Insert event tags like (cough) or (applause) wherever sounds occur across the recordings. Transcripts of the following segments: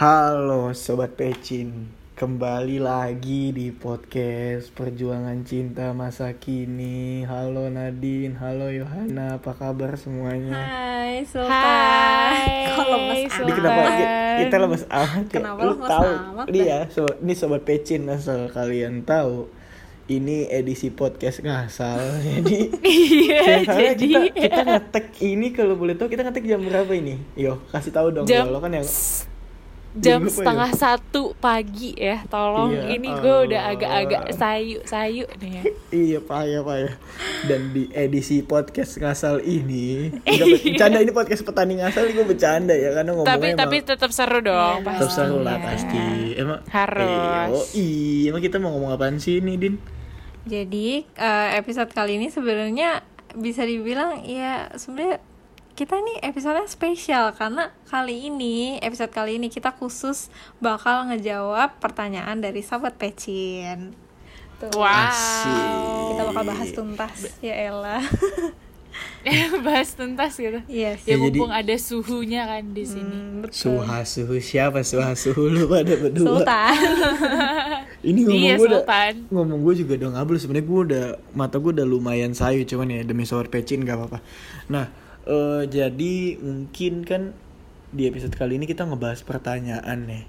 Halo Sobat Pecin. Kembali lagi di podcast Perjuangan Cinta Masa Kini. Halo Nadine, halo Yohana, apa kabar semuanya? Hai Sultan. Hai, Kok lemes Sultan. Ini kenapa? Ki- kita lemes amat ya? Kenapa Lu lemes tahu? amat, Ini ya, so, ini Sobat Pecin asal kalian tahu. Ini edisi podcast ngasal (laughs) jadi Iya, (laughs) jadi. kita kita ngetek ini kalau boleh tahu kita ngetek jam berapa ini? Yo kasih tahu dong Jam lo kan yang jam ya? setengah satu pagi ya tolong Iya, ini gue udah Allah. agak-agak sayu sayu nih ya (laughs) Iya payah payah Dan di edisi podcast ngasal ini (laughs) bercanda ini podcast petani ngasal gue bercanda ya Karena ngomongnya tapi tapi emang tetap seru dong Iya, pasti tetap seru lah pasti Emang Harus. Iya emang kita mau ngomong apaan sih ini Din? Jadi eh, episode kali ini sebenarnya bisa dibilang ya sebenarnya kita nih episode spesial karena kali ini episode kali ini kita khusus bakal ngejawab pertanyaan dari sahabat Pecin. Tuh. wow Kita bakal bahas tuntas ya Ella. (laughs) bahas tuntas gitu yes. ya Ya, jadi- mumpung ada suhunya kan di sini Hmm, betul. Suha suhu siapa suha suhu lu pada berdua Sultan. (laughs) Ini ngomong Iya, gue udah Sultan. ngomong gue juga udah ngablu sebenarnya gue udah mata gue udah lumayan sayu cuman ya demi sobat pecin gak apa-apa. Nah eh, jadi mungkin kan di episode kali ini kita ngebahas pertanyaan nih.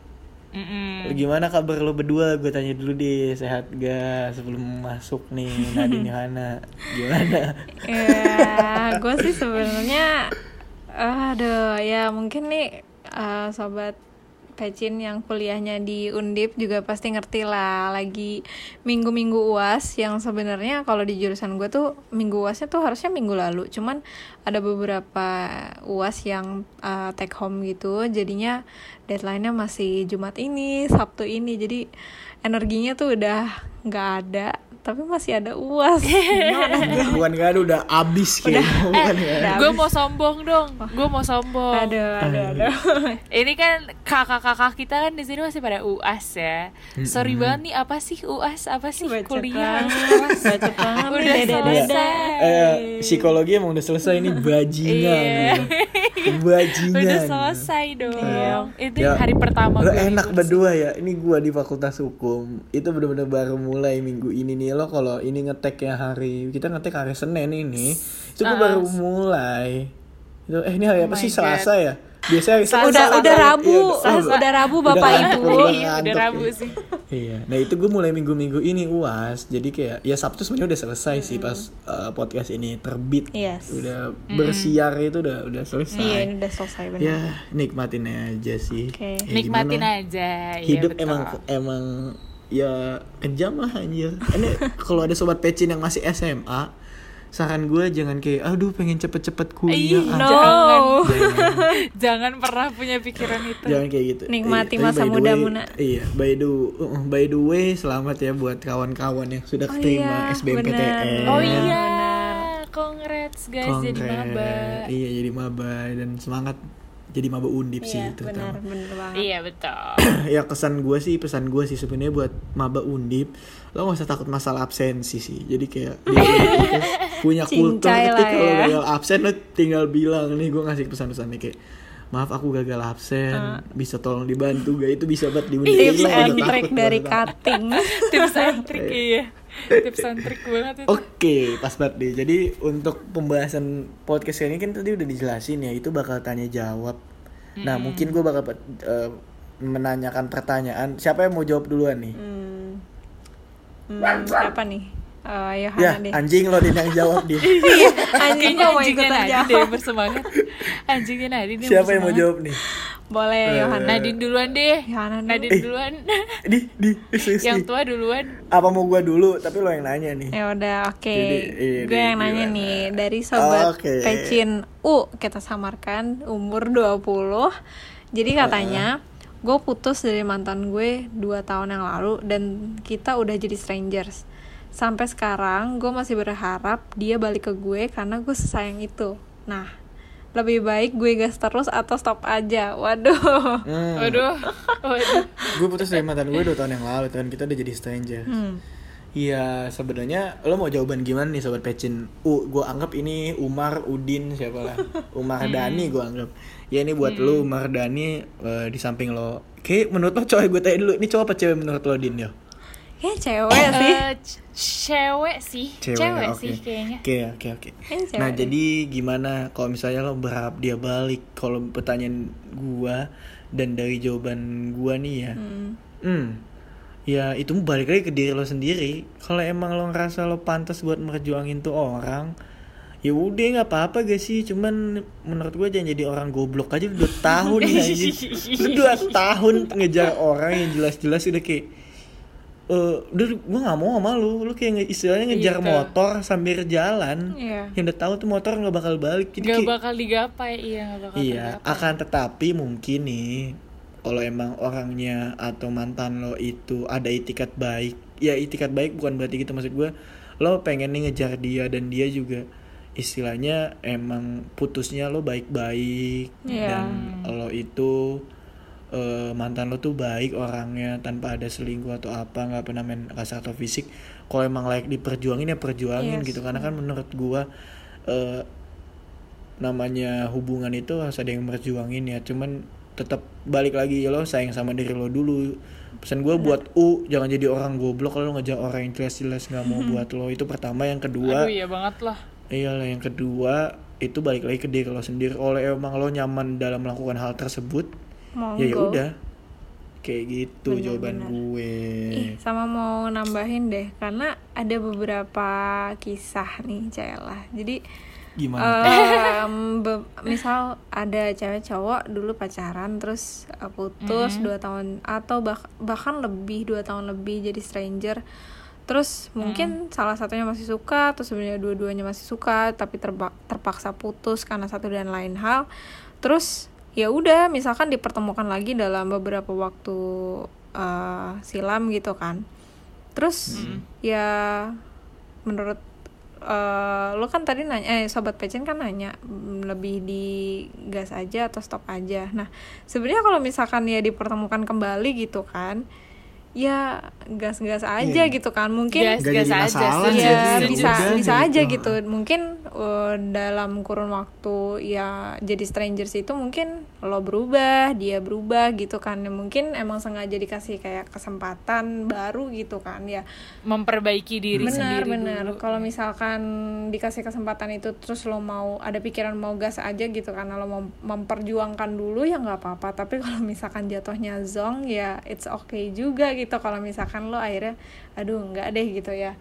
Mm-mm. Gimana kabar lo berdua? Gue tanya dulu deh sehat gak sebelum masuk nih Nadine (laughs) Yohana. Gimana? ya gue sih (laughs) sebenarnya aduh ya mungkin nih eh, sobat Pecin yang kuliahnya di Undip juga pasti ngerti lah. Lagi minggu-minggu uas yang sebenarnya kalau di jurusan gue tuh minggu uasnya tuh harusnya minggu lalu. Cuman ada beberapa uas yang eh, take home gitu. Jadinya deadline-nya masih Jumat ini Sabtu ini. Jadi energinya tuh udah nggak ada tapi masih ada uas. (laughs) Bukan gak ada udah abis kayaknya. Bukan ya? udah gue mau sombong dong gue mau sombong. Aduh, aduh, aduh. (laughs) ini kan kakak-kakak kita kan di sini masih pada uas ya. Sorry banget nih apa sih uas? Apa sih Bacot kuliah? (laughs) nih, Udah selesai. Eh, psikologi emang udah selesai ini bajingan. Iya. Bajingan. udah selesai dong. Itu Ya, hari pertama gue enak berdua ya. Ini gua di fakultas hukum. Itu bener-bener baru mulai minggu ini nih lo kalau ini ngeteknya hari kita ngetek hari senin ini itu gua baru mulai itu eh ini hari apa sih selasa ya biasanya hari Senin, Udah Selasa. udah Iya, Rabu, udah- udah Rabu udah Bapak ngantuk, Ibu. udah Iya, udah ngantuk Rabu ya. sih. Iya, nah itu gue mulai minggu-minggu ini uas, jadi kayak ya Sabtu sebenarnya udah selesai sih pas uh, podcast ini terbit, Yes. udah bersiar itu udah udah selesai. Iya, ini udah selesai benar. Ya nikmatin aja sih. Oke. Ya, nikmatin gimana? aja iya, Hidup betul. emang emang ya kejam lah anjir. Ini kalau ada sobat pecin yang masih SMA, saran gue jangan kayak aduh pengen cepet-cepet kuliah. Ih, ah." No. jangan, (laughs) jangan pernah punya pikiran itu Jangan kayak gitu. Nikmati tapi masa muda, Muna. Iya, by the uh, by the way selamat ya buat kawan-kawan yang sudah Oh terima iya, SBMPTN. oh iya congrats guys jadi Kongres. maba Iya, jadi maba dan semangat jadi maba undip sih Iya, itu benar, benar banget. iya betul. (clears throat) Ya kesan gue sih pesan gue sih sebenarnya buat maba undip lo gak usah takut masalah absensi sih. Jadi kayak (laughs) dia gitu, punya kultur ketika lo ya. gagal absen lo tinggal bilang nih gue ngasih pesan-pesan nih kayak maaf aku gagal absen bisa tolong dibantu gak itu bisa buat di undip Tips and trick dari cutting. (laughs) tips and trick iya tips and trick banget itu Oke, pas banget deh. Jadi untuk pembahasan podcast kali ini kan tadi udah dijelasin ya, itu bakal tanya jawab. Nah, mungkin gue bakal eh, menanyakan pertanyaan. Siapa yang mau jawab duluan nih? Hmm. Hmm, siapa nih? Eh, ya, deh. anjing lo Din yang jawab dia. (laughs) Anjing kayaknya gua mau anjingnya ikutan Nadine jawab. deh bersemangat anjingnya Nadine Siapa yang mau bersemangat. jawab nih? Boleh Yohana. Nadine duluan deh Yohana dulu. Nadine Eh. duluan Di, di, serius yang tua duluan Apa mau gue dulu? Tapi lo yang nanya nih. Ya udah, oke. Jadi, ini Gue yang nanya gimana? nih dari sobat Oke. Pecin U kita samarkan umur 20. Jadi katanya gue putus dari mantan gue 2 tahun yang lalu dan kita udah jadi strangers. Sampai sekarang gue masih berharap dia balik ke gue karena gue sesayang itu. Nah, lebih baik gue gas terus atau stop aja. Waduh. Hmm. waduh waduh gue putus dari mantan gue 2 tahun yang lalu, kan kita udah jadi stranger. Hmm. Iya, sebenarnya lo mau jawaban gimana nih sobat pecin? U, gue anggap ini Umar Udin siapa lah? Umar (laughs) Dani gue anggap. Ya ini buat lo Umar Dani eh, di samping lo Kayak menurut lo cowok gue tanya dulu, ini cowok apa cewek menurut lo Din yo? Ya cewek sih Eh, c- cewek sih, cewek, oke. sih kayaknya. Oke, oke, oke. Kayaknya cewek Nah, jadi gimana kalau misalnya lo berharap dia balik? Kalau pertanyaan gua dan dari jawaban gua nih ya. Hmm. Hmm. Ya, itu balik lagi ke diri lo sendiri. Kalau emang lo ngerasa lo pantas buat merjuangin tuh orang, ya udah nggak apa-apa gak sih cuman menurut gue jangan jadi orang goblok aja udah tahun (laughs) ya. Udah dua tahun ngejar orang yang jelas-jelas udah kayak eh udah gue nggak mau sama lu lu kayak nge- istilahnya ngejar Gitu. motor sambil jalan Iya. yang udah tahu tuh motor nggak bakal balik jadi Gak kayak- bakal digapai, iya gak bakal Iya, digapai. akan tetapi mungkin nih kalau emang orangnya atau mantan lo itu ada itikat baik, ya itikat baik bukan berarti gitu maksud gue lo pengen nih ngejar dia dan dia juga istilahnya emang putusnya lo baik-baik Iya. dan lo itu eh, mantan lo tuh baik orangnya tanpa ada selingkuh atau apa nggak pernah main kasar atau fisik kalau emang layak diperjuangin ya perjuangin Yes. gitu. Karena kan menurut gua eh, namanya hubungan itu harus ada yang berjuangin ya. Cuman tetap balik lagi lo sayang sama diri lo dulu. Pesan gue buat U jangan jadi orang goblok kalau lo ngejar orang yang jelas-jelas nggak mau (laughs) buat lo. Itu pertama. Yang kedua Aduh iya banget lah. iyalah yang kedua itu balik lagi ke diri lo sendiri. Kalau emang lo nyaman dalam melakukan hal tersebut Monggo. ya ya udah. Kayak gitu Bener, jawaban bener. gue. Ih, sama mau nambahin deh karena ada beberapa kisah nih Cella. Jadi gimana? (laughs) be- misal ada cewek cowok dulu pacaran terus uh, putus dua tahun atau bah- bahkan lebih dua tahun lebih jadi stranger. Terus mungkin salah satunya masih suka atau sebenarnya dua-duanya masih suka tapi terba- terpaksa putus karena satu dan lain hal. Terus ya udah misalkan dipertemukan lagi dalam beberapa waktu uh, silam gitu kan. Terus ya menurut eh lo kan tadi nanya eh sobat pecen kan nanya mm, lebih di gas aja atau stop aja? Nah sebenarnya kalau misalkan ya dipertemukan kembali gitu kan ya gas-gas aja Iya. gitu kan mungkin Gas, Nggak gas aja sih. ya bisa udah bisa gitu. aja gitu mungkin eh, dalam kurun waktu ya jadi strangers itu mungkin lo berubah dia berubah gitu kan. Ya, mungkin emang sengaja dikasih kayak kesempatan baru gitu kan ya. Memperbaiki diri benar sendiri benar. dulu. kalau misalkan dikasih kesempatan itu terus lo mau ada pikiran mau gas aja gitu karena lo mau memperjuangkan dulu ya nggak apa-apa. Tapi kalau misalkan jatuhnya zong ya it's okay juga gitu. Kalau misalkan lo akhirnya aduh nggak deh gitu ya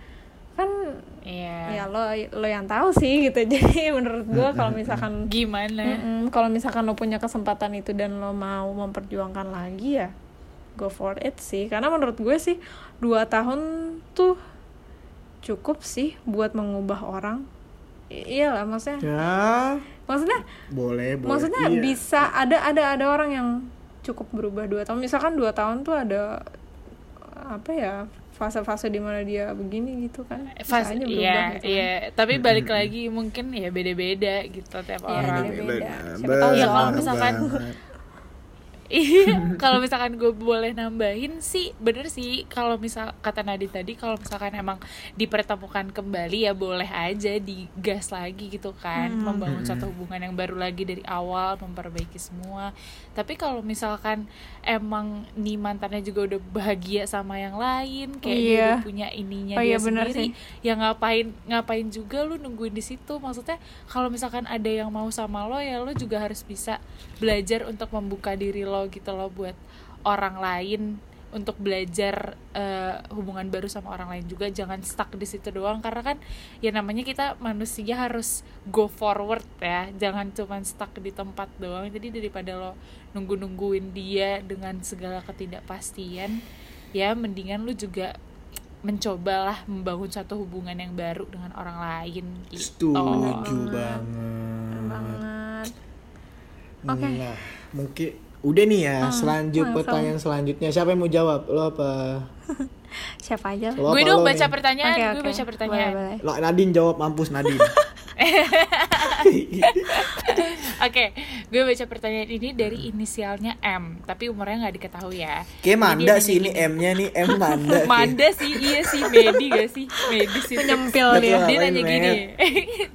kan Iya. ya lo lo yang tahu sih gitu. (laughs) Jadi menurut gua kalau misalkan Gimana? Mm-mm, kalau misalkan lo punya kesempatan itu dan lo mau memperjuangkan lagi ya go for it sih. Karena menurut gue sih dua tahun tuh cukup sih buat mengubah orang. I- iyalah maksudnya ya. Maksudnya boleh boleh maksudnya Iya. bisa ada ada ada orang yang cukup berubah dua tahun. Misalkan dua tahun tuh ada apa ya fase-fase di mana dia begini gitu kan bisa Fas, aja berubah iya, gitu kan. iya. Tapi balik lagi mungkin ya beda-beda gitu tiap Iya, orang. beda-beda. Benar, Siapa tahu Ya, kalau misalkan. Iya, (laughs) kalau misalkan gue boleh nambahin sih, bener sih. Kalau misal kata Nadine tadi, kalau misalkan emang dipertemukan kembali ya boleh aja digas lagi gitu kan, membangun satu hubungan yang baru lagi dari awal, memperbaiki semua. Tapi kalau misalkan emang nih mantannya juga udah bahagia sama yang lain, kayak dia Iya. udah punya ininya Oh dia iya, bener sendiri, sih. ya ngapain ngapain juga lu nungguin di situ. Maksudnya kalau misalkan ada yang mau sama lo ya lo juga harus bisa belajar untuk membuka diri lo gitu loh buat orang lain untuk belajar eh, hubungan baru sama orang lain juga. Jangan stuck di situ doang karena kan ya namanya kita manusia harus go forward ya. Jangan cuman stuck di tempat doang. Jadi daripada lo nunggu nungguin dia dengan segala ketidakpastian ya mendingan lu juga mencobalah membangun satu hubungan yang baru dengan orang lain gitu. Setuju banget. Banget. Oke. Nah, mungkin udah nih ya. selanjut langsung. pertanyaan selanjutnya siapa yang mau jawab? Lo apa? (laughs) siapa aja. Lo gue dong baca nih? pertanyaan Oke, gue oke. baca pertanyaan Boleh, boleh. Lo Nadine jawab mampus Nadine. (laughs) Oke, gue baca pertanyaan ini dari inisialnya M, tapi umurnya nggak diketahui ya. Kayak Manda sih ini M-nya nih M Manda. (laughs) Manda sih, iya sih, Medi gak sih? Medis itu. Penyempil dia. Dia nanya gini,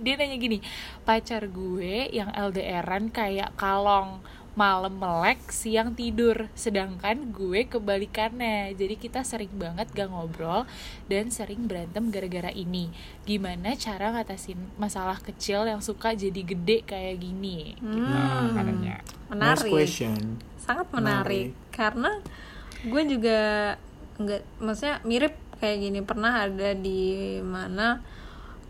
dia nanya gini, pacar gue yang LDRan kayak kalong, malam melek siang tidur. Sedangkan gue kebalikannya. Jadi kita sering banget gak ngobrol dan sering berantem gara-gara ini. Gimana cara ngatasin masalah kecil yang suka jadi gede kayak gini? Gitu Hmm. katanya Nice menarik. Question. sangat menarik. Karena gue juga nggak maksudnya mirip kayak gini. Pernah ada di mana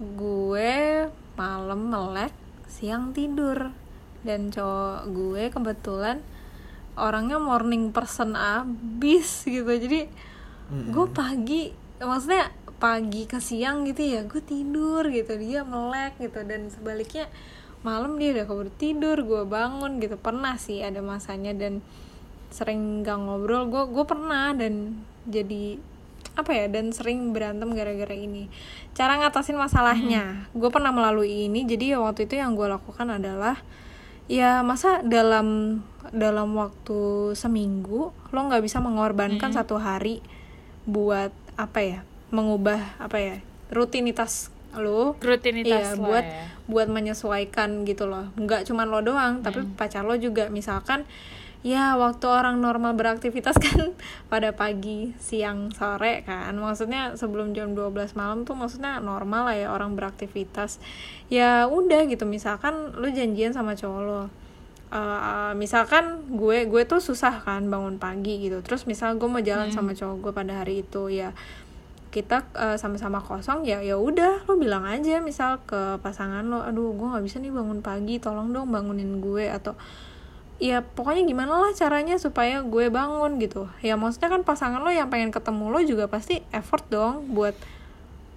gue malam melek siang tidur dan cowok gue kebetulan orangnya morning person abis gitu. Jadi gue pagi maksudnya pagi ke siang gitu ya gue tidur gitu. Dia melek gitu. Dan sebaliknya malam dia udah keburu tidur gue bangun gitu. Pernah sih ada masanya dan sering gak ngobrol. Gue gue pernah dan jadi apa ya dan sering berantem gara-gara ini. Cara ngatasin masalahnya. Gue pernah melalui ini. Jadi waktu itu yang gue lakukan adalah ya masa dalam dalam waktu seminggu lo nggak bisa mengorbankan satu hari buat apa ya? Mengubah apa ya? Rutinitas lo. Rutinitas Iya, lo buat ya. buat menyesuaikan gitu loh. Nggak cuma lo doang tapi pacar lo juga. Misalkan ya waktu orang normal beraktivitas (laughs) kan pada pagi siang sore kan. Maksudnya sebelum jam 12 malam tuh maksudnya normal lah ya orang beraktivitas. Ya udah gitu misalkan lo janjian sama cowok lo. Eh, misalkan gue gue tuh susah kan bangun pagi gitu. Terus misal gue mau jalan sama cowok gue pada hari itu ya kita eh, sama-sama kosong ya ya udah lo bilang aja misal ke pasangan lo aduh gue nggak bisa nih bangun pagi tolong dong bangunin gue atau ya pokoknya gimana lah caranya supaya gue bangun gitu. Ya maksudnya kan pasangan lo yang pengen ketemu lo juga pasti effort dong buat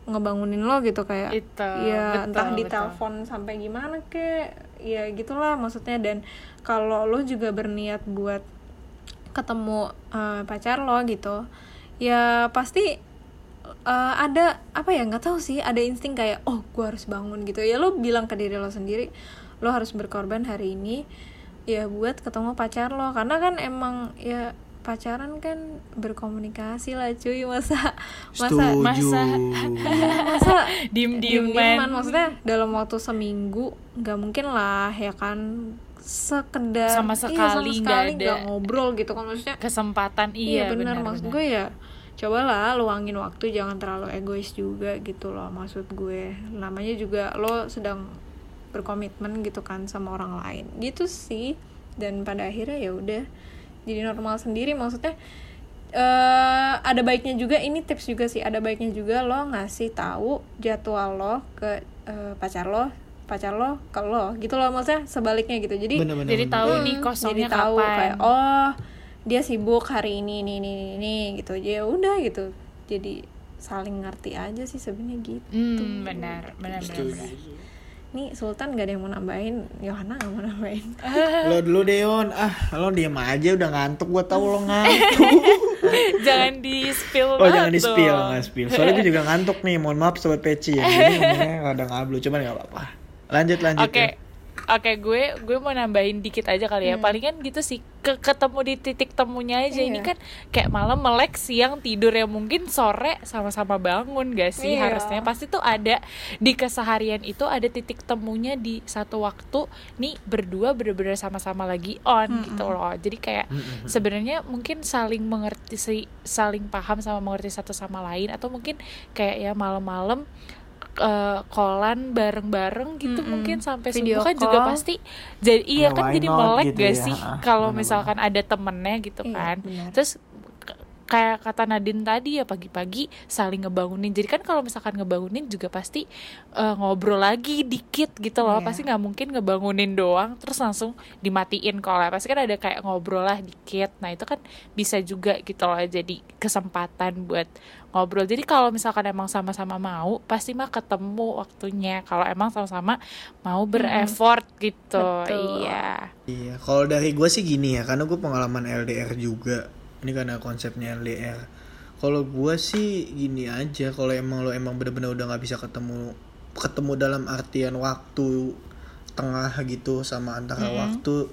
ngebangunin lo gitu kayak Itu, ya betul, entah di telepon sampai gimana kek ya gitulah maksudnya. Dan kalau lo juga berniat buat ketemu eh, pacar lo gitu ya pasti eh, ada apa ya nggak tahu sih ada insting kayak oh gue harus bangun gitu. Ya lo bilang ke diri lo sendiri lo harus berkorban hari ini ya buat ketemu pacar lo. Karena kan emang ya pacaran kan berkomunikasi lah cuy. Masa masa Setuju. masa- masa (laughs) diem-dieman. diem-dieman. Maksudnya dalam waktu seminggu nggak mungkin lah ya kan. Sekedar Sama iya, sekali nggak ada. nggak ngobrol gitu kan maksudnya. kesempatan. Iya, iya, benar maksud benar gue ya cobalah luangin waktu. Jangan terlalu egois juga gitu loh maksud gue. Namanya juga lo sedang berkomitmen gitu kan sama orang lain. Gitu sih. Dan pada akhirnya ya udah jadi normal sendiri. Maksudnya eh ada baiknya juga ini tips juga sih ada baiknya juga lo ngasih tahu jadwal lo ke eh, pacar lo pacar lo ke lo gitu loh maksudnya sebaliknya gitu. Jadi Bener-bener. jadi tahu Hmm, nih kosongnya jadi tahu kapan. kayak oh dia sibuk hari ini ini ini ini, ini, gitu. Ya udah gitu. Jadi saling ngerti aja sih sebenarnya gitu. Hmm, benar benar benar, benar. Nih Sultan gak ada yang mau nambahin Yohana gak mau nambahin (laughs) Lo dulu Deon, ah lo diem aja udah ngantuk gue tau lo (laughs) ngantuk. (laughs) jangan di spill Oh jangan di spill, nggak spill. Soalnya gue juga ngantuk nih, mohon maaf sobat peci ya. Ini ngomongnya kadang ngablu, cuman nggak apa-apa. Lanjut lanjut. Oke. ya. Oke, gue gue mau nambahin dikit aja kali ya. Hmm. Palingan gitu sih ke ketemu di titik temunya aja. Ini Iya. kan kayak malam melek, siang tidur ya mungkin sore sama-sama bangun gak sih Iya. harusnya. Pasti tuh ada di keseharian itu ada titik temunya di satu waktu nih berdua bener-bener sama-sama lagi on gitu loh. Jadi kayak sebenarnya mungkin saling mengerti saling paham sama mengerti satu sama lain atau mungkin kayak ya malam-malam eh, kolan bareng-bareng gitu Mm-mm. mungkin sampai Video subuh kan juga call. pasti jadi iya Ya, kan jadi melek gitu gak ya. sih Ah, kalau bener-bener. misalkan ada temennya gitu Iya, kan benar. terus kayak kata Nadine tadi ya pagi-pagi saling ngebangunin. Jadi kan kalau misalkan ngebangunin juga pasti eh, ngobrol lagi dikit gitu loh. Iya. pasti nggak mungkin ngebangunin doang terus langsung dimatiin kalau pasti kan ada kayak ngobrol lah dikit. Nah itu kan bisa juga gitu loh jadi kesempatan buat ngobrol. Jadi kalau misalkan emang sama-sama mau pasti mah ketemu waktunya. Kalau emang sama-sama mau bereffort gitu. Betul. iya. Iya, kalau dari gue sih gini ya, karena gue pengalaman LDR juga. Ini karena konsepnya LDR. Kalau gue sih gini aja, kalau emang lo emang bener-bener udah nggak bisa ketemu, ketemu dalam artian waktu tengah gitu sama antara waktu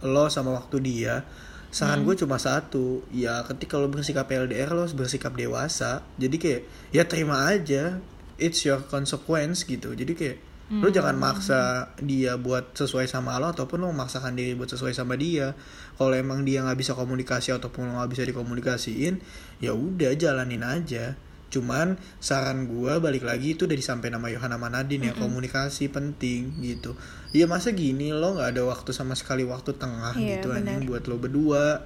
lo sama waktu dia. Saran gue cuma satu, ya ketika lo bersikap LDR lo harus bersikap dewasa. Jadi kayak ya terima aja, it's your consequence gitu. Jadi kayak Lu jangan maksa dia buat sesuai sama lo ataupun lu memaksakan diri buat sesuai sama dia. Kalau emang dia nggak bisa komunikasi ataupun nggak bisa dikomunikasiin, ya udah jalanin aja. Cuman saran gua balik lagi itu udah disampaikan sama Yohana Manadin ya komunikasi penting gitu. Ya masa gini lo nggak ada waktu sama sekali waktu tengah Iya, gitu benar. anjing buat lo berdua.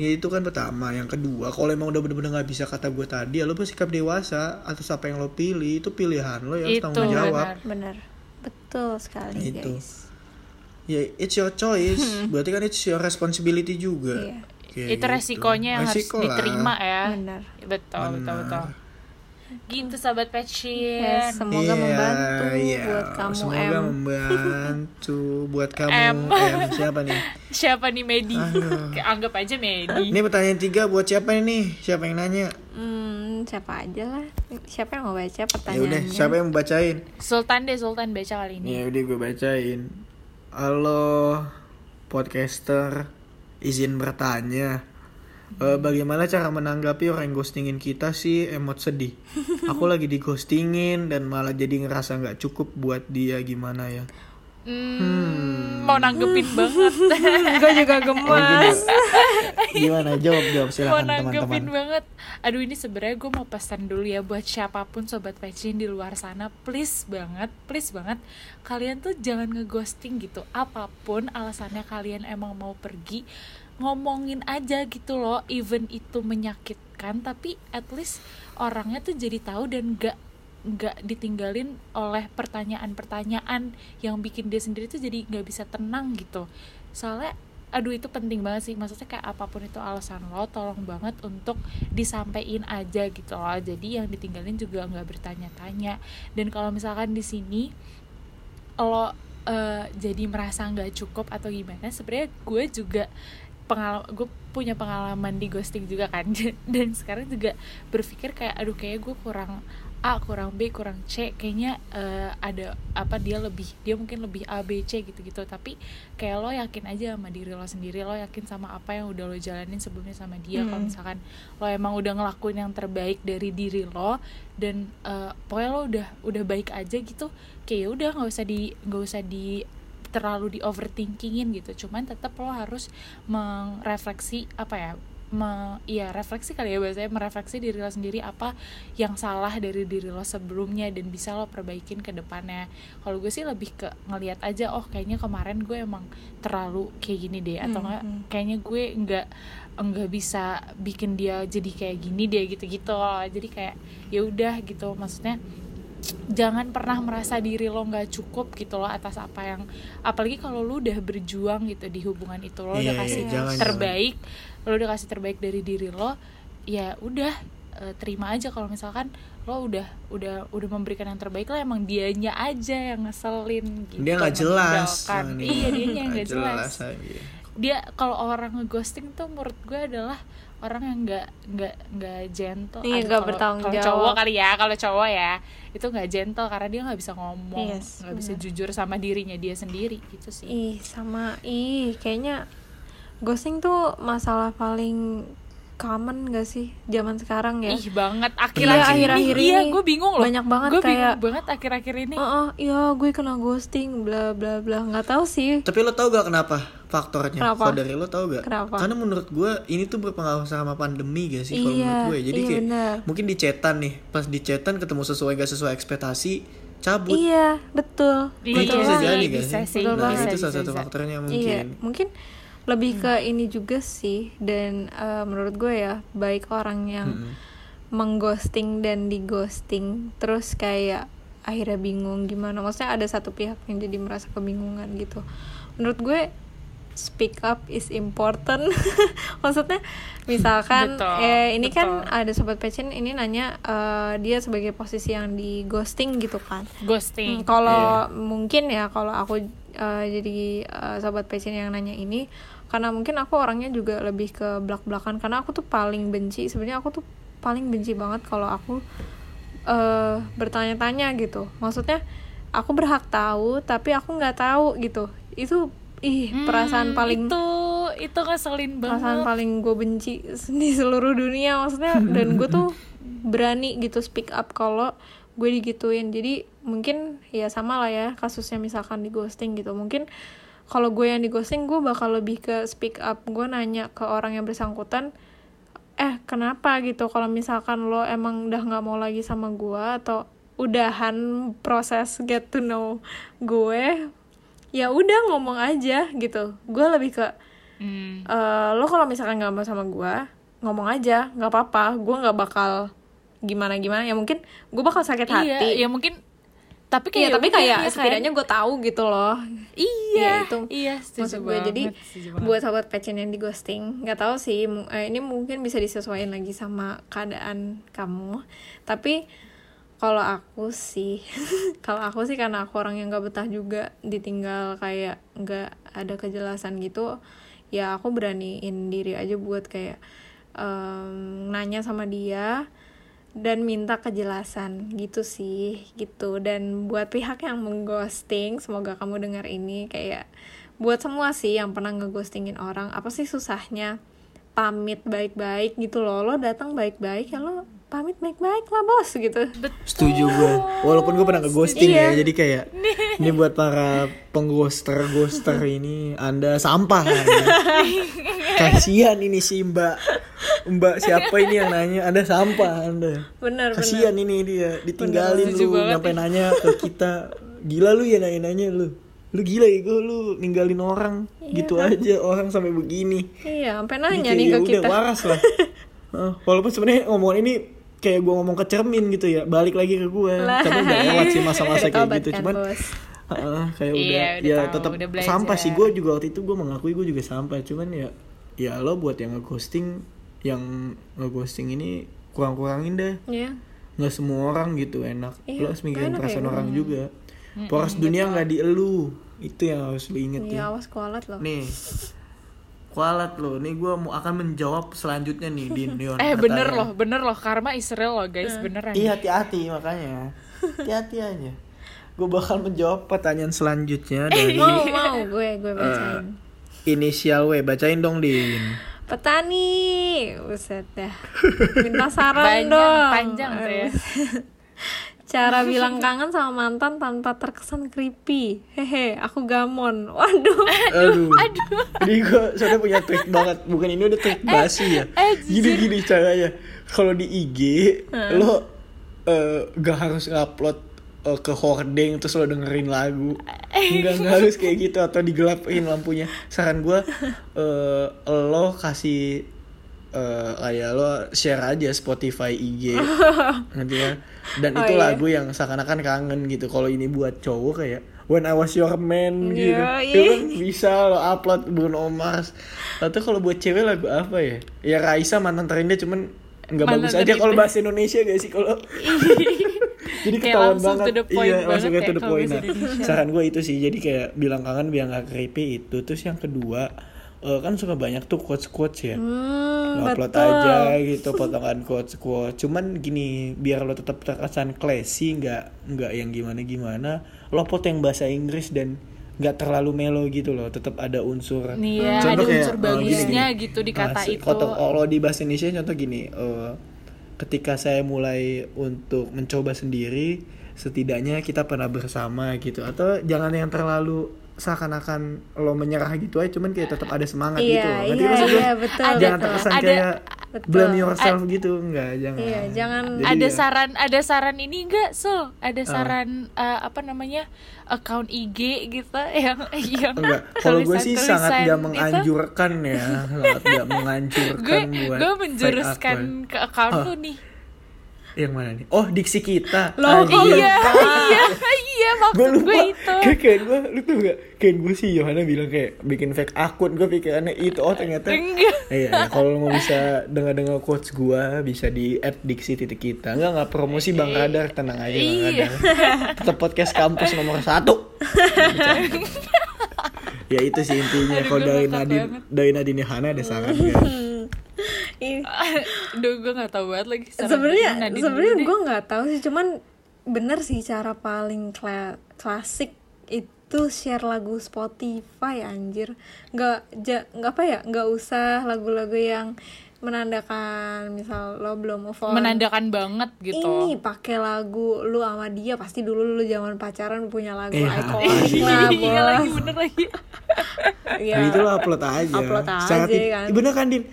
Ya itu kan pertama, yang kedua kalau emang udah bener-bener nggak bisa kata gue tadi, ya lo bersikap dewasa atas apa yang lo pilih itu pilihan lo ya harus tanggung jawab. benar. bener betul sekali Itu. guys Ya it's your choice, berarti kan it's your responsibility juga. Iya. Kayak itu gitu. resikonya yang harus Resiko lah. diterima ya bener betul betul Benar. betul gitu sahabat patchin Ya, semoga Iya, membantu iya. buat kamu Semoga M membantu buat (laughs) kamu M. M. Siapa nih? (laughs) siapa nih Medi (laughs) anggap aja Medi Ini pertanyaan tiga buat siapa nih? Siapa yang nanya? hmm, siapa aja lah siapa yang mau baca Ya udah, pertanyaannya siapa yang mau bacain? Sultan deh Sultan baca kali ini Ya udah gue bacain. Halo podcaster, izin bertanya. Eh, bagaimana cara menanggapi orang yang ghostingin kita sih? Emot sedih. (laughs) Aku lagi di ghostingin dan malah jadi ngerasa nggak cukup buat dia. Gimana ya. Hmm, mau nanggepin banget. (laughs) Gue (laughs) juga gemas Gimana? (laughs) Jawab jawab nanggepin teman-teman. banget. Aduh ini sebenarnya gue mau pesan dulu ya buat siapa pun sobat patchin di luar sana. Please banget please banget. Kalian tuh jangan ngeghosting gitu. Apa pun alasannya kalian emang mau pergi ngomongin aja gitu loh. Even itu menyakitkan tapi at least orangnya tuh jadi tahu dan gak nggak ditinggalin oleh pertanyaan-pertanyaan yang bikin dia sendiri tuh jadi nggak bisa tenang gitu. Soalnya aduh itu penting banget sih. Maksudnya kayak apa pun itu alasan lo tolong banget untuk disampaikan aja gitu loh. Jadi yang ditinggalin juga nggak bertanya-tanya. Dan kalau misalkan di sini lo eh, jadi merasa nggak cukup atau gimana sebenarnya gue juga pengalaman gue punya pengalaman di ghosting juga kan. (laughs) Dan sekarang juga berpikir kayak aduh kayak gue kurang A kurang B kurang C kayaknya eh, ada apa dia lebih dia mungkin lebih A B C gitu gitu tapi kayak lo yakin aja sama diri lo sendiri lo yakin sama apa yang udah lo jalanin sebelumnya sama dia. Kalau Hmm. misalkan lo emang udah ngelakuin yang terbaik dari diri lo dan eh, pokoknya lo udah udah baik aja gitu kayak ya udah nggak usah di nggak usah di terlalu di overthinkingin gitu. Cuman tetap lo harus merefleksi apa ya me, iya refleksi kali ya bahasanya merefleksi diri lo sendiri apa yang salah dari diri lo sebelumnya dan bisa lo perbaikin ke depannya kalau gue sih lebih ke ngelihat aja oh kayaknya kemarin gue emang terlalu kayak gini deh atau Hmm, enggak hmm. kayaknya gue nggak nggak bisa bikin dia jadi kayak gini deh gitu-gitu jadi kayak ya udah gitu maksudnya jangan pernah merasa diri lo nggak cukup gitu loh atas apa yang apalagi kalau lu udah berjuang gitu di hubungan itu lo Iya, udah iya, kasih jangan, terbaik lo udah kasih terbaik dari diri lo ya udah eh, terima aja kalau misalkan lo udah udah udah memberikan yang terbaik lah emang dianya aja yang ngeselin gitu Dia nggak jelas. iya (laughs) yang nggak jelas aja. dia kalau orang ngeghosting tuh menurut gue adalah orang yang nggak nggak nggak gentle. Iya, nggak kalau- bertanggung kalau jawab. cowok kali ya kalau cowok ya itu nggak gentle karena dia nggak bisa ngomong Yes, nggak bisa jujur sama dirinya dia sendiri gitu sih. Ih sama ih kayaknya ghosting tuh masalah paling common gak sih zaman sekarang ya? Ih banget. Iya, akhir-akhir akhir-akhir ini iya gue bingung loh. Banyak banget gue bingung kayak- banget akhir-akhir ini. Oh, oh, iya gue kena ghosting bla bla bla. Nggak tahu sih. Tapi lo tau gak kenapa faktornya? Kenapa? Kalau dari lo tau gak? Kenapa? Karena menurut gue ini tuh berpengaruh sama pandemi gak sih? Kalau Iya, menurut gue, jadi iya kayak benar. mungkin di chatan nih, pas di chatan ketemu sesuai gak sesuai ekspektasi, cabut. iya betul Iya, itu betul bisa banget. jadi gak bisa sih? sih, Nah, banget. itu bisa, salah satu bisa. faktornya mungkin. Iya, mungkin lebih ke ini juga sih dan eh, menurut gue ya baik orang yang Mm-mm. mengghosting dan dighosting terus kayak akhirnya bingung gimana maksudnya ada satu pihak yang jadi merasa kebingungan gitu menurut gue speak up is important. (laughs) Maksudnya misalkan Betul, eh ini kan betul. ada sobat passion ini nanya eh, dia sebagai posisi yang di ghosting gitu kan. Ghosting. Hmm, kalau mungkin ya kalau aku uh, jadi uh, sahabat passion yang nanya ini karena mungkin aku orangnya juga lebih ke belak-belakan karena aku tuh paling benci sebenarnya aku tuh paling benci banget kalau aku uh, bertanya-tanya gitu. Maksudnya aku berhak tahu tapi aku nggak tahu gitu. Itu ih Hmm, perasaan paling itu itu ngeselin perasaan banget. paling gue benci (laughs) di seluruh dunia maksudnya dan gue tuh berani gitu speak up kalau gue digituin. Jadi mungkin ya sama lah ya kasusnya misalkan di ghosting gitu. Mungkin kalau gue yang di ghosting gue bakal lebih ke speak up. Gue nanya ke orang yang bersangkutan eh kenapa? gitu. Kalau misalkan lo emang udah nggak mau lagi sama gue atau udahan proses get to know gue ya udah ngomong aja gitu. Gue lebih ke Hmm. eh lo kalau misalkan nggak mau sama gue ngomong aja nggak apa-apa. Gue nggak bakal gimana gimana. Ya mungkin gue bakal sakit hati. Iya, ya mungkin tapi Iya, kayak tapi kayak ya kan? setidaknya gue tahu gitu loh. Iya Ya, itu. iya maksud gue jadi banget, buat sahabat pecen yang di ghosting nggak tahu sih eh, ini mungkin bisa disesuaikan lagi sama keadaan kamu. Tapi kalau aku sih (laughs) kalau aku sih karena aku orang yang nggak betah juga ditinggal kayak nggak ada kejelasan gitu ya aku beraniin diri aja buat kayak em, nanya sama dia dan minta kejelasan gitu sih gitu. Dan buat pihak yang mengghosting semoga kamu dengar ini kayak buat semua sih yang pernah ngeghostingin orang apa sih susahnya pamit baik-baik gitu loh lo datang baik-baik ya lo pamit baik-baik lah bos gitu Setuju gue. Walaupun gue pernah ke ghosting Iya. ya, jadi kayak ini buat para pengghoster ghoster ini Anda sampah. Anda. (laughs) Kasihan ini si Mbak Mbak siapa ini yang nanya Anda sampah Anda. bener bener Kasihan ini dia ditinggalin Setuju lu nyampe nanya ke kita. Gila lu ya nanya-nanya lu. Lu gila ya gue lu ninggalin orang gitu aja orang sampai begini. iya sampai nanya nih ya ke udah kita waras lah. (laughs) Walaupun sebenarnya ngomongan ini kayak gue ngomong ke cermin gitu ya, balik lagi ke gue. Tapi udah lewat sih masa-masa Udah kayak gitu, kan, cuman bos. Heeh, kayak Iya, udah, udah ya tetap udah sampah sih gue juga waktu itu gue mengakui gue juga sampah, cuman ya ya lo buat yang ngeghosting yang ngeghosting ini kurang-kurangin deh. Iya. Nggak semua orang gitu enak. Iya, lo harus mikirin enak perasaan ya. orang juga. Poros dunia nggak di elu. Itu yang harus lo inget Iya, ya. awas kualat loh. Nih, kualat lo. Nih gue mau akan menjawab selanjutnya nih di Neon. (laughs) eh bener loh bener loh karma is real loh guys beneran Iya hati-hati makanya. Hati-hati aja. Gue bakal menjawab pertanyaan selanjutnya dari Mau mau gue gue bacain. inisial W. Bacain dong, Din. Petani, buset dah. (laughs) Minta saran Banyak, dong. panjang tuh ya. Cara bilang (laughs) kangen sama mantan tanpa terkesan creepy. Hehe, aku gamon. (laughs) Waduh. Aduh. Ini gue soalnya punya trik banget. Bukan ini udah trik basi ya. eh, Gini-gini caranya. Kalau di IG, lo eh, gak harus ngupload eh, ke hording terus lo dengerin lagu. Enggak, enggak harus kayak gitu atau digelapin lampunya. Saran gue, (laughs) eh, lo kasih eh, kayak lo share aja Spotify IG nanti ya dan Oh, itu iya. lagu yang seakan-akan kangen gitu. Kalau ini buat cowok kayak When I Was Your Man gitu. Yoi. itu kan bisa lo upload Bruno Mars. Atau kalau buat cewek lagu apa ya? Ya Raisa mantan terindah cuman nggak bagus aja kalau bahasa Indonesia gak sih kalau? (laughs) Jadi Kayak ketahuan banget. to the point iya banget langsung ya ke to the point. Nah, saran gue itu sih. Jadi kayak bilang kangen biar nggak creepy itu. Terus yang kedua eh, kan suka banyak tuh quotes quotes ya Hmm, upload betul. aja gitu potongan quotes quotes cuman gini biar lo tetap terkesan classy nggak nggak yang gimana gimana lo pot yang bahasa Inggris dan nggak terlalu melo gitu loh tetap ada unsur Nih ya, Contoh ada kayak, unsur eh, bagusnya gini-gini. gitu di kata Nah, itu. Kalau kalau di bahasa Indonesia contoh gini, eh, ketika saya mulai untuk mencoba sendiri, setidaknya kita pernah bersama gitu. Atau jangan yang terlalu seakan-akan lo menyerah gitu aja, cuman kayak tetap ada semangat Iya, gitu. loh. Ngerti iya, iya, betul, Jangan betul. terkesan Ada- kayak betul. blame yourself gitu, enggak, jangan. Iya, jangan- Jadi ada ya, saran ada saran ini enggak so ada Ah. saran eh, apa namanya account IG gitu (laughs) yang yang Enggak, kalau gue sih sangat gak itu. menganjurkan ya, sangat gak menganjurkan gue gue menjuruskan ke account Oh. lu nih Yang mana nih? Oh, diksi kita. Loh, Anjir. iya iya (laughs) iya gue maksud lupa gue itu kayak gue lu tuh gak kayak gue sih Yohana bilang kayak bikin fake akun gue pikirannya itu oh ternyata Enggak. iya ya, kalau mau bisa dengar dengar quotes gue bisa di app diksi titik kita enggak nggak promosi bang radar tenang aja bang Iya. radar tetap podcast kampus nomor satu (laughs) ya itu sih intinya kalau dari Nadine dari Nadine Yohana ada saran gak? (laughs) (laughs) Duh gue gak tau banget lagi sebenarnya sebenarnya gue nggak tahu sih cuman bener sih cara paling kla- klasik itu share lagu Spotify anjir nggak ja, nggak apa ya nggak usah lagu-lagu yang menandakan misal lo belum move on menandakan banget gitu ini pakai lagu lu sama dia pasti dulu lu zaman pacaran punya lagu Iya. ikonik lah iya lagi bener lagi (laughs) Iya. Nah, itu lo upload aja. Upload aja, Secara kan. Bener kan Din?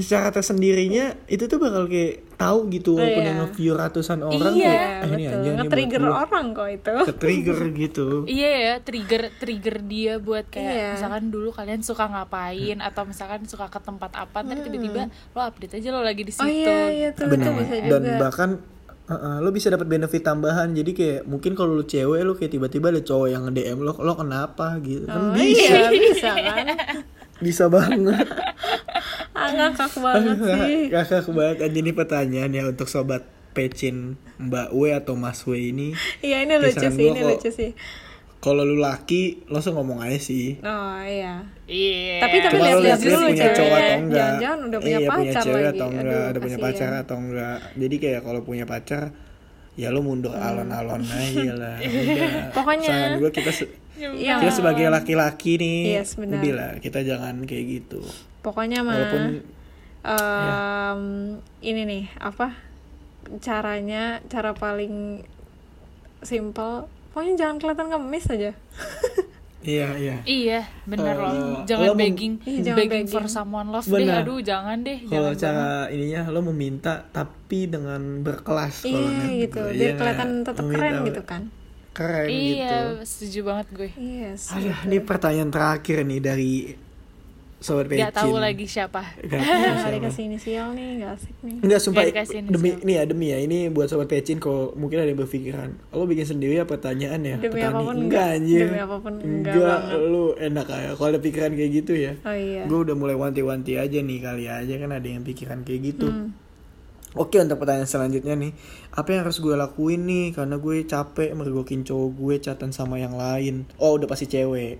Secara tersendirinya itu tuh bakal kayak tahu gitu walaupun Iya. yang nge-view ratusan orang iya kayak, "Ah, ini aja nih nge-trigger buat gua." orang kok itu Ke-trigger (laughs) gitu. Iya ya, trigger trigger dia buat kayak Iya. misalkan dulu kalian suka ngapain atau misalkan suka ke tempat apa, ntar tiba-tiba lo update aja lo lagi di situ. oh iya iya tuh itu Benar. bisa Dan juga bahkan uh, uh, lo bisa dapat benefit tambahan. Jadi kayak mungkin kalau lo cewek lo kayak tiba-tiba ada cowok yang DM lo, lo kenapa gitu. oh, Kan bisa. iya bisa kan (laughs) Bisa banget. (laughs) ah ngakak banget sih Kakak banget aja nih pertanyaan ya untuk sobat pecin Mbak W atau Mas W ini. iya ini lucu sih ini kok- lucu sih Kalau lu laki, lo langsung ngomong aja sih. oh iya Iya. Tapi- tapi lihat-lihat lihat dulu punya cowok atau enggak. Jangan-jangan udah punya iya, punya pacar cewek lagi. atau enggak, Aduh, ada punya pacar atau enggak. Jadi kayak kalau punya pacar ya lo mundur alon-alon aja lah. (laughs) Udah. Hmm. Pokoknya- Saran gue kita se- Iya. kita sebagai laki-laki nih, Yes, benar. udah lah kita jangan kayak gitu. pokoknya mah Walaupun em, ini nih apa caranya cara paling simple pokoknya jangan kelihatan ngemis aja (laughs) iya iya. Iya, bener Eh, loh. lo Jangan mem- begging, Iya, jangan begging, begging. for someone love Benar. deh. Aduh, jangan deh, Kalau jangan. cara ininya lo meminta tapi dengan berkelas iya gitu biar Iya, kelihatan tetap meminta keren gitu kan Keren gitu. Iya, setuju banget gue. yes Aduh, ini pertanyaan terakhir nih dari sobat pecin. Gak tahu lagi siapa. Gak (laughs) tahu dikasih inisial nih nggak asik nih Enggak sumpah dikasih demi nih ya demi ya ini buat sobat pecin kok mungkin ada yang berpikiran lo bikin sendiri ya pertanyaan ya Demi petani apa pun enggak enggak. anjir Demi apa pun enggak enggak banget. lu enak aja kalau ada pikiran kayak gitu ya oh iya gue udah mulai wanti-wanti aja nih kali aja kan ada yang pikiran kayak gitu Hmm. Oke untuk pertanyaan selanjutnya nih Apa yang harus gue lakuin nih Karena gue capek mergokin cowok gue chatan sama yang lain Oh udah pasti cewek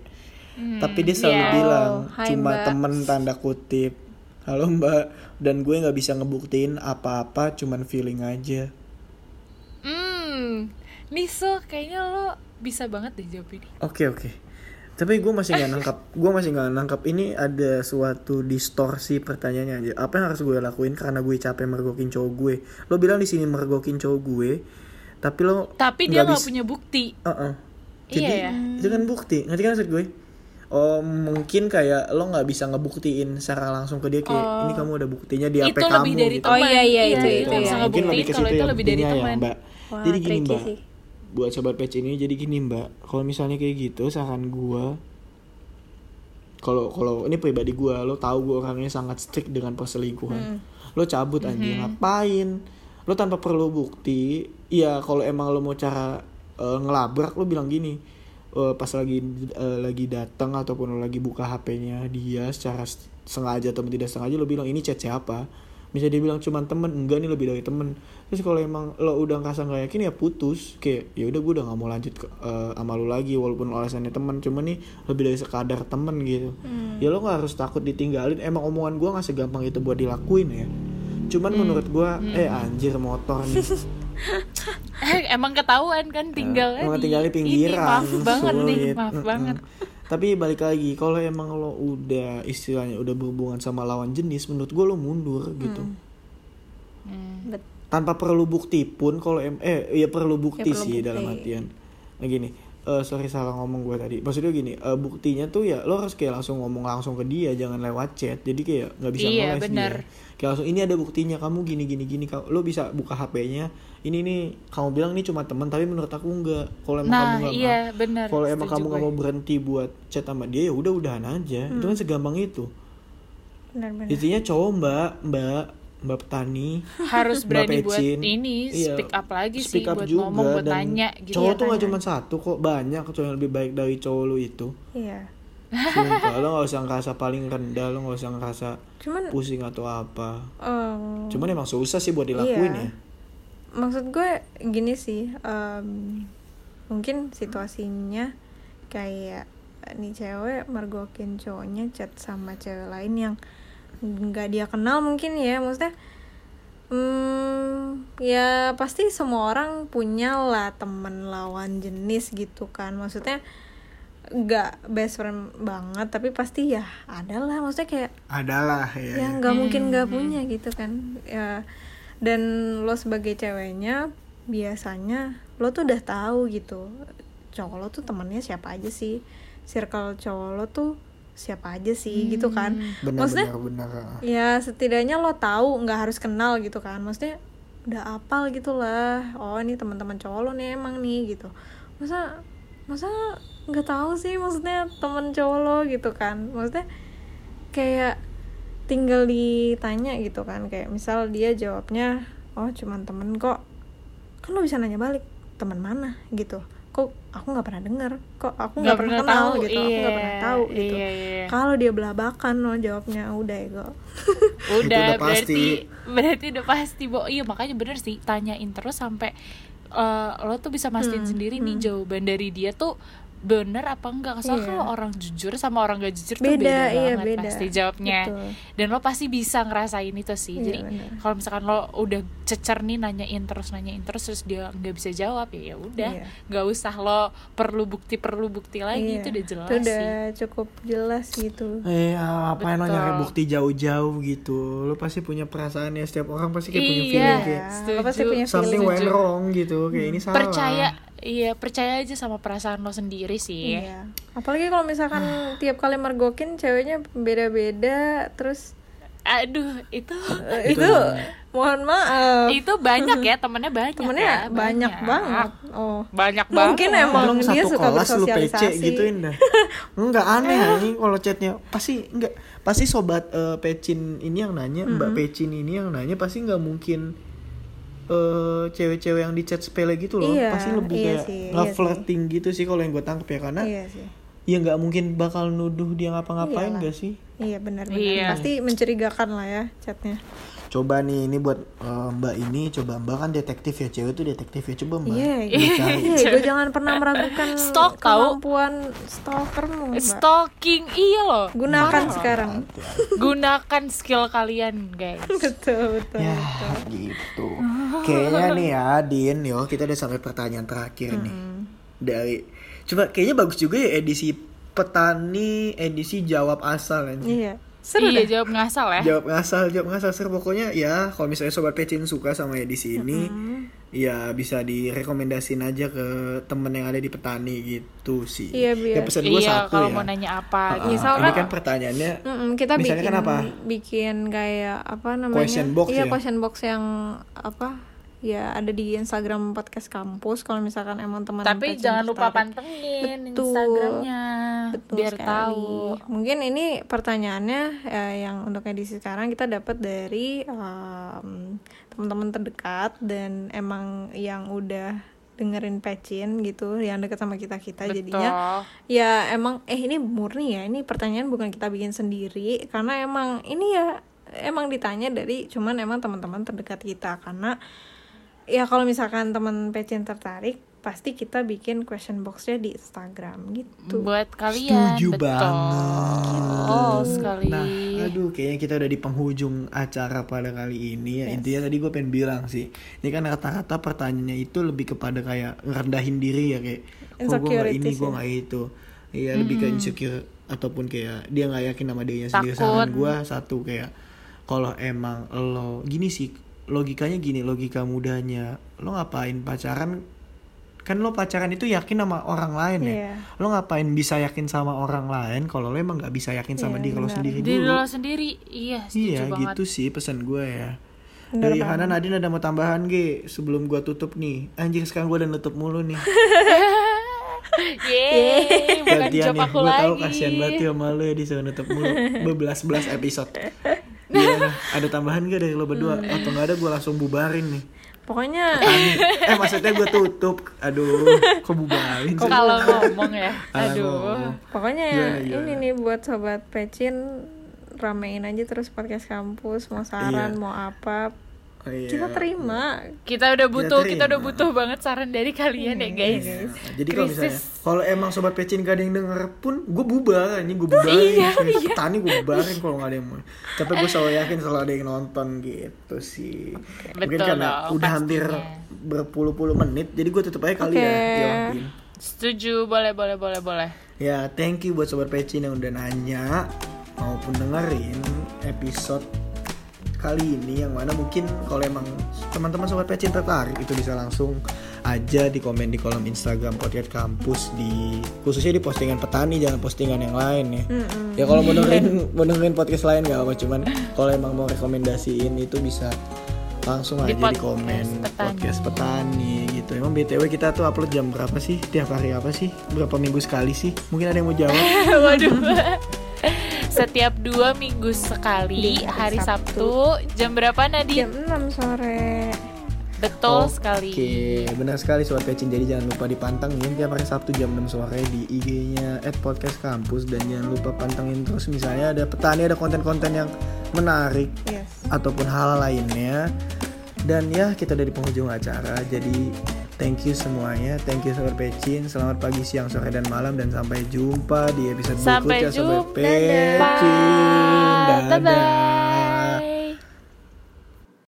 Hmm, Tapi dia selalu iya. bilang Oh, Cuma Mbak. temen tanda kutip Halo mbak Dan gue gak bisa ngebuktiin apa-apa Cuman feeling aja Hmm, Niso, kayaknya lo bisa banget deh jawab ini. Oke oke. Tapi gue masih nggak nangkap. Gue masih nggak nangkap. Ini ada suatu distorsi pertanyaannya aja. Apa yang harus gue lakuin karena gue capek mergokin cowok gue? Lo bilang di sini mergokin cowok gue, tapi lo Tapi dia nggak punya bukti. Uh-uh. Jadi Iya ya. itu kan bukti. Ngerti kan maksud gue? Oh mungkin kayak lo nggak bisa ngebuktiin secara langsung ke dia kayak ini kamu ada buktinya di HP Itu kamu lebih dari gitu. Oh, iya, iya, itu, Iya, itu, nggak iya. bisa Mungkin ngebuktiin lebih ke kalau situ itu ya lebih dari buktinya ya, teman. Mbak. Wah, jadi gini Mbak. sih. Buat sobat patch ini jadi gini Mbak. Kalau misalnya kayak gitu saran gua kalau kalau ini pribadi gua lo tahu gua orangnya sangat strict dengan perselingkuhan. Lo cabut anjing ngapain? Lo tanpa perlu bukti. Iya kalau emang lo mau cara eh, ngelabrak lo bilang gini. eh, pas lagi eh, lagi datang ataupun lo lagi buka HP-nya dia secara sengaja atau tidak sengaja lo bilang ini chat siapa bisa dia bilang cuman temen enggak nih lebih dari temen. Terus kalau emang lo udah ngerasa nggak yakin ya putus. Kayak ya udah gue udah nggak mau lanjut ke, eh, sama lo lagi walaupun alasannya temen. Cuman nih lebih dari sekadar temen gitu. Ya lo nggak harus takut ditinggalin. Emang omongan gue nggak segampang itu buat dilakuin ya. Cuman menurut gue eh anjir motor nih. (laughs) Eh, emang ketahuan kan tinggalnya Emang di tinggalnya pinggiran maaf banget nih, maaf banget. Tapi balik lagi kalau emang lo udah istilahnya udah berhubungan sama lawan jenis menurut gue lo mundur gitu Hmm. Bet- tanpa perlu bukti pun kalau em eh ya perlu bukti Ya, perlu sih bukti. dalam artian nah gini eh sorry salah ngomong gue tadi. Maksudnya gini eh, buktinya tuh ya lo harus kayak langsung ngomong langsung ke dia jangan lewat chat. Jadi kayak nggak bisa Iya, ngeles benar. dia. Kayak langsung ini ada buktinya kamu gini gini gini. Kau- lo bisa buka hp-nya ini nih kamu bilang ini cuma teman tapi menurut aku enggak kalau emang kamu Nah, nggak iya kalau emang kamu nggak mau berhenti buat chat sama dia ya udah udahan aja. Itu kan segampang itu. Benar-benar intinya cowok mbak mbak mbak petani harus Mbak berani buat Pecin. ini Iya, speak up lagi speak sih up buat juga, ngomong buat dan tanya gitu. cowok Iya, tuh nggak tanya. cuma satu kok banyak cowok yang lebih baik dari cowok lu itu iya Sumpah, lo gak usah ngerasa paling rendah lo gak usah ngerasa cuman pusing atau apa em, cuman emang susah sih buat dilakuin Iya. ya maksud gue gini sih em, mungkin situasinya kayak nih cewek mergokin cowoknya chat sama cewek lain yang nggak dia kenal mungkin ya maksudnya hmm, ya pasti semua orang punya lah temen lawan jenis gitu kan. Maksudnya nggak best friend banget tapi pasti ya ada lah. Maksudnya kayak adalah ya, ya. nggak mungkin nggak punya gitu kan. Ya dan lo sebagai ceweknya biasanya lo tuh udah tahu gitu cowok lo tuh temennya siapa aja sih. Circle cowok lo tuh siapa aja sih gitu kan. Benar maksudnya benar benar. ya setidaknya lo tahu nggak harus kenal gitu kan. Maksudnya udah apal gitu lah. Oh ini teman-teman cowok lo nih emang nih gitu. Masa masa nggak tahu sih maksudnya temen cowok lo gitu kan. Maksudnya kayak tinggal ditanya gitu kan. Kayak misal dia jawabnya oh cuman temen kok. Kan lo bisa nanya balik teman mana? gitu kok aku nggak pernah dengar kok aku nggak pernah kenal gitu aku nggak pernah Iya, tahu gitu iya, iya. kalau dia belabakan lo jawabnya udah ego (laughs) udah, udah pasti. berarti berarti udah pasti bo iya makanya bener sih tanyain terus sampai eh, lo tuh bisa mastiin Hmm, sendiri nih jawaban dari dia tuh bener apa enggak soalnya Iya. kalau orang jujur sama orang gak jujur tuh Beda, beda iya, banget beda. pasti jawabnya Betul. dan lo pasti bisa ngerasain itu sih Iya, jadi kalau misalkan lo udah cecer nih nanyain terus nanyain terus terus dia nggak bisa jawab ya ya udah Iya. nggak usah lo perlu bukti perlu bukti lagi Iya, itu udah jelas itu udah sih cukup jelas gitu Eh, ngapain lo Betul. nyari bukti jauh-jauh gitu? Lo pasti punya perasaan ya, setiap orang pasti kayak punya Iya. feeling kayak Ya, lo pasti punya something feeling went wrong gitu, kayak ini salah. percaya iya percaya aja sama perasaan lo sendiri sih Iya. Apalagi kalau misalkan tiap kali mergokin ceweknya beda-beda terus aduh itu eh, itu mohon maaf itu banyak ya temennya banyak temennya ya, banyak, banget. Oh. banyak Mungkin banget emang Kadang dia satu suka kelas lu PC bersosialisasi. gituin dah. Enggak aneh ini kalau chatnya pasti enggak pasti sobat eh, pecin ini yang nanya, Mbak Pecin ini yang nanya pasti nggak mungkin eh cewek-cewek yang di chat sepele gitu loh. Iya, pasti lebih iya kayak sih, iya nge-flirting gitu sih kalau yang gue tangkep ya karena Iya sih. ya nggak mungkin bakal nuduh dia ngapa-ngapain Iyalah. gak sih? Iya benar-benar. Iya. Pasti mencurigakan lah ya chatnya. Coba nih ini buat eh, Mbak ini coba Mbak kan detektif ya cewek tuh detektif ya coba Mbak. Iya, Lu cari. iya, gue jangan pernah meragukan Stalk tahu. kemampuan stalkermu, Mbak. stalking iya loh Gunakan sekarang. gunakan skill kalian guys (laughs) betul, betul. Ya gitu. Kayaknya nih ya Din, yo kita udah sampai pertanyaan terakhir nih. Dari coba kayaknya bagus juga ya edisi petani edisi jawab asal kan. Iya. Seru iya dah. jawab ngasal ya Jawab ngasal, jawab ngasal seru pokoknya ya kalau misalnya sobat pecin suka sama edisi ini ya bisa direkomendasin aja ke temen yang ada di petani gitu sih. Iya, biar- Ya pesan gue iya satu kalau ya. mau nanya apa Ah, gitu. Misalkan- ini kan pertanyaannya Mm-mm, kita Misalnya bikin kan apa? bikin kayak apa namanya? Question box iya, ya? question box yang apa? Ya ada di Instagram podcast kampus kalau misalkan emang teman tapi jangan lupa tertarik. pantengin Betul. instagramnya Betul biar sekali. tahu Mungkin ini pertanyaannya eh, yang untuk edisi sekarang kita dapat dari em, teman-teman terdekat dan emang yang udah dengerin pecin gitu yang deket sama kita kita jadinya Betul. ya emang eh ini murni ya ini pertanyaan bukan kita bikin sendiri karena emang ini ya emang ditanya dari cuman emang teman-teman terdekat kita karena ya kalau misalkan teman pecin tertarik pasti kita bikin question boxnya di Instagram gitu buat kalian Setuju betul banget. oh sekali Nah, aduh, kayaknya kita udah di penghujung acara pada kali ini ya. Intinya tadi gue pengen bilang sih, ini kan rata-rata pertanyaannya itu lebih kepada kayak ngerendahin diri ya kayak, kok gue nggak ini, gue nggak itu. Iya, lebih ke insecure ataupun kayak dia nggak yakin sama dirinya sendiri. Takut. Saran gue satu kayak, kalau emang lo gini sih, logikanya gini, logika mudanya, lo ngapain pacaran? Kan lo pacaran itu yakin sama orang lain ya. Iya. Lo ngapain bisa yakin sama orang lain kalau lo emang nggak bisa yakin sama Iya, diri lo sendiri diri dulu. lo sendiri iya setuju Iya banget gitu sih pesan gue ya. Bener Dari banget. Hana Nadine ada mau tambahan G sebelum gue tutup nih. Anjing sekarang gue udah nutup mulu nih. (laughs) Yeay, bukan Gantian aku Gue lagi tahu kasihan banget ya sama lo ya disuruh nutup mulu. Bebelas-belas episode. Gimana? Ada tambahan gak dari lo berdua? Hmm. Atau nggak ada gue langsung bubarin nih. Pokoknya eh maksudnya gue tutup. Aduh, kok bubarin sih? kalau ngomong ya (laughs) aduh pokoknya gimana? ini nih buat sobat pecin ramein aja terus podcast kampus mau saran Iya. mau apa Oh, iya. kita terima. Kita udah butuh kita udah terima. butuh banget saran dari kalian ya guys. Nah, jadi kalau misalnya kalau emang sobat pecin gak ada yang denger pun gue bubar ini gue bubarin Iya, Serius, petani gue bubarin kalau gak ada yang mau. Tapi gue selalu yakin selalu ada yang nonton gitu sih. Mungkin Betul karena dong, udah hampir pastinya. berpuluh-puluh menit jadi gue tutup aja kali Oke. ya ya setuju. Boleh boleh boleh boleh. Ya, thank you buat sobat Pecin yang udah nanya maupun dengerin episode kali ini yang mana mungkin kalau emang teman-teman sobat Pecin tertarik itu bisa langsung aja di komen di kolom Instagram podcast kampus di khususnya di postingan petani jangan postingan yang lain ya. Ya kalau mau dengerin (laughs) mau dengerin podcast lain gak apa cuman kalau emang mau rekomendasiin itu bisa langsung Di aja di komen petani. podcast petani gitu. Emang BTW kita tuh upload jam berapa sih? Tiap hari apa sih? Berapa minggu sekali sih? Mungkin ada yang mau jawab? (laughs) Waduh. (laughs) Setiap dua minggu sekali Di hari hari Sabtu. jam berapa Nadine? Jam 6 sore. Betul Oke, sekali. benar sekali Sobat Pecin. Jadi jangan lupa dipantengin tiap hari Sabtu jam 6 sore di IG-nya @podcast kampus dan jangan lupa pantengin terus misalnya ada petani ada konten-konten yang menarik Yes. ataupun hal lainnya. Dan ya kita dari penghujung acara. Jadi thank you semuanya. Thank you Sobat Pecin. Selamat pagi, siang, sore dan malam dan sampai jumpa di episode Sampai berikutnya Sobat. Pecin. Dadah. Dadah.